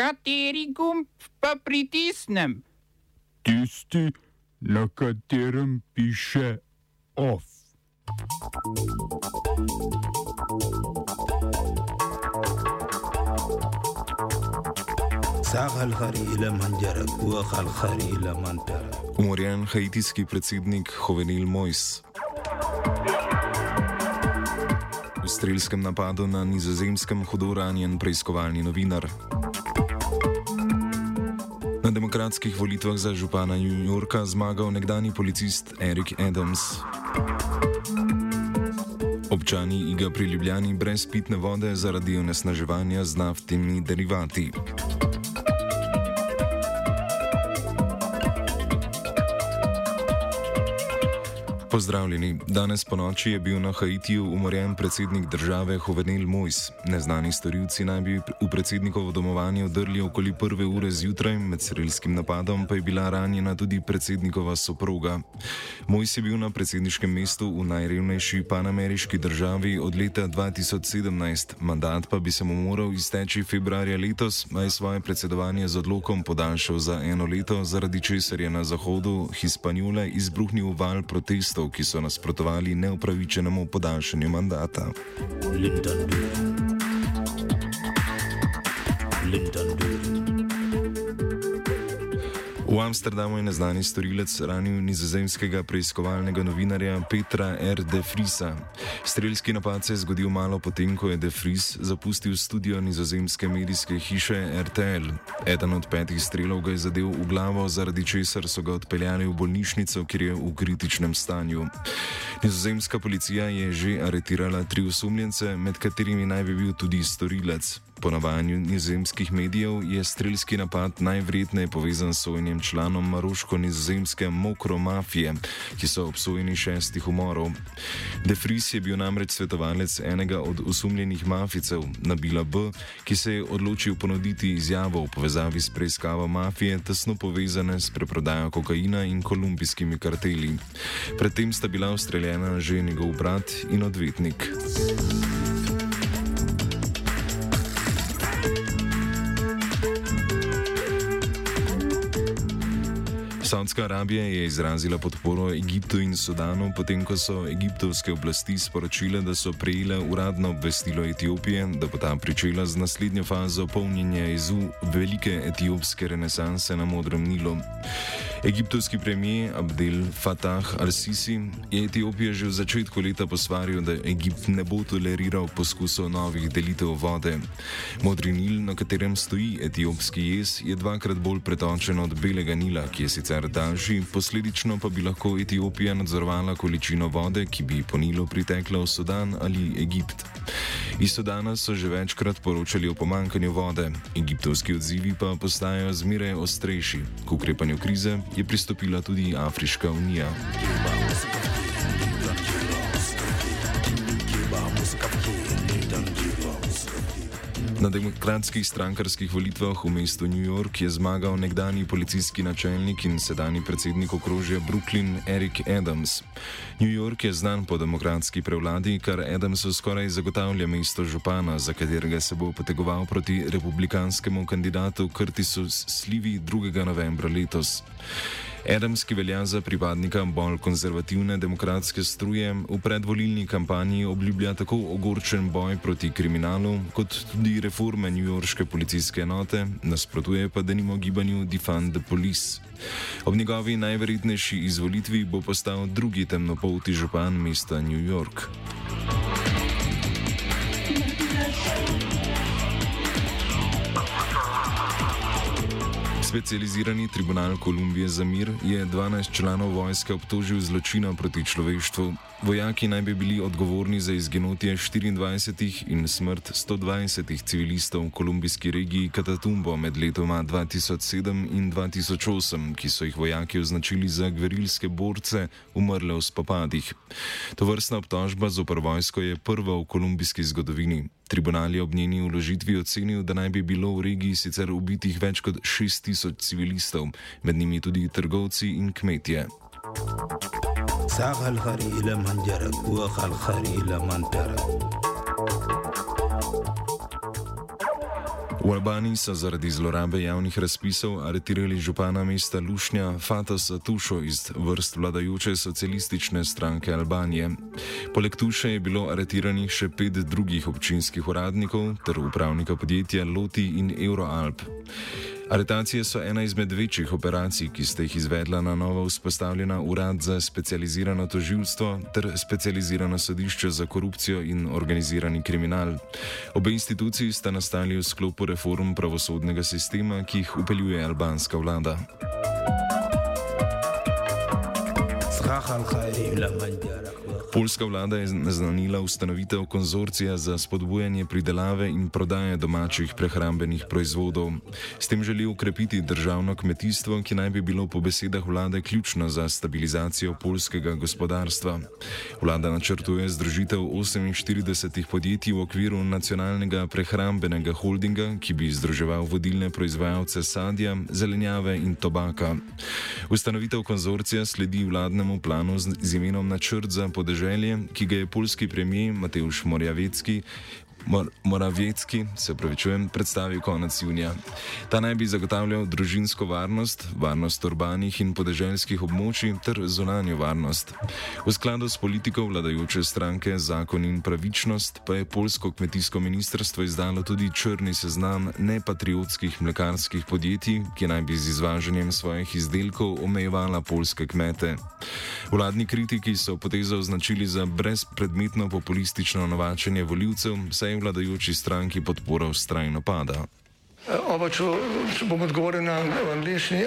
Kateri gumb pa pritisnem? Tisti, na katerem piše OF. Umorjen haitijski predsednik Hovenil Mojs. V strelskem napadu na nizozemskem hudo ranjen preiskovalni novinar. Na demokratskih volitvah za župana New Yorka zmagal nekdani policist Eric Adams. Občani iga pri Ljubljani brez pitne vode zaradi onesnaževanja z naftnimi derivati. Pozdravljeni. Danes po noči je bil na Haitiju umorjen predsednik države Hovenel Mojs. Neznani storilci naj bi v predsednikovo domovanje vdrli okoli prve ure zjutraj, med srelskim napadom pa je bila ranjena tudi predsednikova soproga. Mojs je bil na predsedniškem mestu v najrevnejši panameriški državi od leta 2017, mandat pa bi se mu moral izteči februarja letos, a je svoje predsedovanje z odlokom podaljšal za eno leto, zaradi česar je na zahodu Hispanjole izbruhnil val protestov aktivistov, ki so nasprotovali neupravičenemu podaljšanju mandata. Linton. Linton. V Amsterdamu je neznani storilec ranil nizozemskega preiskovalnega novinarja Petra R. De Frisa. Streljski napad se je zgodil malo potem, ko je De Fris zapustil studio nizozemske medijske hiše RTL. Eden od petih strelov ga je zadev v glavo, zaradi česar so ga odpeljali v bolnišnico, kjer je v kritičnem stanju. Nizozemska policija je že aretirala tri osumljence, med katerimi naj bi bil tudi storilec. Po navajanju nizozemskih medijev je streljski napad najvredneje povezan s sojenjem članom maroško-nizozemske mokro mafije, ki so obsojeni šestih umorov. De Vries je bil namreč svetovalec enega od osumljenih maficev, Nabila B., ki se je odločil ponuditi izjavo v povezavi s preiskavo mafije, tesno povezane s preprodajo kokaina in kolumbijskimi karteli. Predtem sta bila ustreljena že njegov brat in odvetnik. Saudska Arabija je izrazila podporo Egiptu in Sudanu, potem ko so egiptovske oblasti sporočile, da so prejele uradno obvestilo Etiopije, da bo ta pričela z naslednjo fazo polnjenja izu velike etiopske renesanse na Modrem Nilu. Egiptovski premijer Abdel Fattah al-Sisi je Etiopijo že v začetku leta posvaril, da Egipt ne bo toleriral poskusov novih delitev vode. Modri Nil, na katerem stoji etiopski jez, je dvakrat bolj pretočen od Belega Nila, ki je sicer daljši, posledično pa bi lahko Etiopija nadzorovala količino vode, ki bi po Nilu pritekla v Sudan ali Egipt. Iz Sudana so že večkrat poročali o pomankanju vode, egiptovski odzivi pa postajajo zmeraj ostrejši. K ukrepanju krize je pristopila tudi Afriška unija. Na demokratskih strankarskih volitvah v mestu New York je zmagal nekdani policijski načelnik in sedajni predsednik okrožja Brooklyn Eric Adams. New York je znan po demokratski prevladi, kar Adamsu skoraj zagotavlja mesto župana, za katerega se bo potegoval proti republikanskemu kandidatu Curtisu Slivi 2. novembra letos. Adams, ki velja za pripadnika bolj konzervativne demokratske struje, v predvolilni kampanji obljublja tako ogorčen boj proti kriminalu, kot tudi reforme njujorške policijske enote, nasprotuje pa denimo gibanju Defund the Police. Ob njegovi najverjetnejši izvolitvi bo postal drugi temnopolti župan mesta New York. Specializirani tribunal Kolumbije za mir je 12 članov vojske obtožil zločina proti človeštvu. Vojaki naj bi bili odgovorni za izginotje 24 in smrt 120 civilistov v kolumbijski regiji Katatumbo med letoma 2007 in 2008, ki so jih vojaki označili za gverilske borce, umrle v spopadih. To vrstna obtožba zopr vojsko je prva v kolumbijski zgodovini. Tribunal je ob njeni uložitvi ocenil, da naj bi bilo v regiji sicer ubitih več kot 6000 civilistov, med njimi tudi trgovci in kmetje. V Albaniji so zaradi zlorabe javnih razpisov aretirali župana mesta Lušnja Fatas Tušo iz vrst vladajoče socialistične stranke Albanije. Poleg Tuše je bilo aretiranih še pet drugih občinskih uradnikov ter upravnika podjetja Loti in Euroalp. Aretacije so ena izmed večjih operacij, ki ste jih izvedla na novo vzpostavljena urad za specializirano toživstvo ter specializirano sodišče za korupcijo in organizirani kriminal. Obe instituciji sta nastali v sklopu reform pravosodnega sistema, ki jih upeljuje albanska vlada. Zahal, Poljska vlada je naznanila ustanovitev konzorcija za spodbujanje pridelave in prodaje domačih prehrambenih proizvodov. S tem želi ukrepiti državno kmetijstvo, ki naj bi bilo po besedah vlade ključno za stabilizacijo polskega gospodarstva. Vlada načrtuje združitev 48 podjetij v okviru nacionalnega prehrambenega holdinga, ki bi združeval vodilne proizvajalce sadja, zelenjave in tobaka. Ustanovitev konzorcija sledi vladnemu planu z, z imenom Načrt za podeželje, ki ga je polski premijer Mateusz Morjavecki Mor Moravecki, se pravičujem, predstavil konec junija. Ta naj bi zagotavljal družinsko varnost, varnost urbanih in podeželskih območij ter zunanjo varnost. V skladu s politiko vladajoče stranke Zakon in pravičnost pa je polsko kmetijsko ministrstvo izdalo tudi črni seznam nepatriotskih mlekarskih podjetij, ki naj bi z izvažanjem svojih izdelkov omejevala polske kmete. Vladni kritiki so potezo označili za brezpredmetno populistično novačenje voljivcev, saj je vladajoči stranki podpora ustrajno pada. Oba, če, če bom odgovoril na angliški.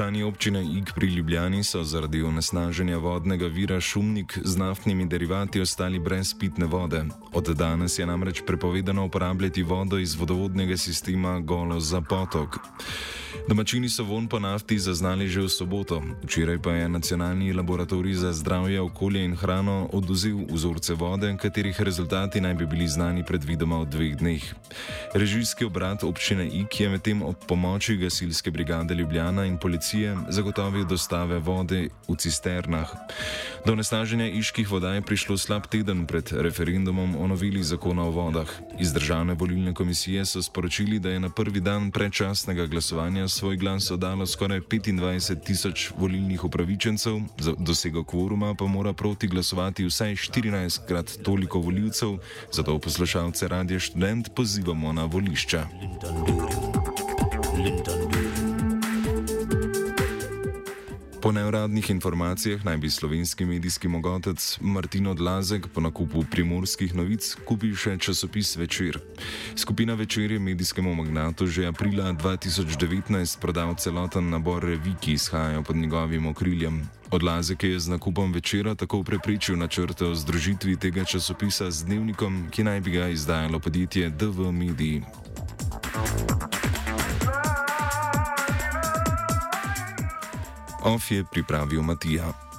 Občani občine Ig pri Ljubljani so zaradi onesnaženja vodnega vira Šumnik z naftnimi derivati ostali brez pitne vode. Od danes je namreč prepovedano uporabljati vodo iz vodovodnega sistema Golo za potok. Domačini so von po nafti zaznali že v soboto, včeraj pa je Nacionalni laboratorij za zdravje, okolje in hrano oduzel vzorce vode, katerih rezultati naj bi bili znani predvidoma v dveh dneh. Režijski obrat občine Ik je medtem ob pomoči gasilske brigade Ljubljana in policije zagotovil dostave vode v cisternah. Do nesnaženja iških voda je prišlo slab teden pred referendumom o novili zakona o vodah. Iz državne volilne komisije so sporočili, da je na prvi dan predčasnega glasovanja svoj glas oddalo skoraj 25 tisoč volilnih upravičencev, za dosego kvoruma pa mora proti glasovati vsaj 14 krat toliko voljivcev, zato poslušalce Radia Student pozivamo na volišča. Po neuradnih informacijah naj bi slovenski medijski mogotec Martin Odlazek po nakupu primorskih novic kupil še časopis Večer. Skupina Večer je medijskemu magnatu že aprila 2019 prodal celoten nabor revij, ki izhajajo pod njegovim okriljem. Odlazek je z nakupom večera tako prepričal načrte o združitvi tega časopisa z dnevnikom, ki naj bi ga izdajalo podjetje DV Mediji. Of je pripravil Matija.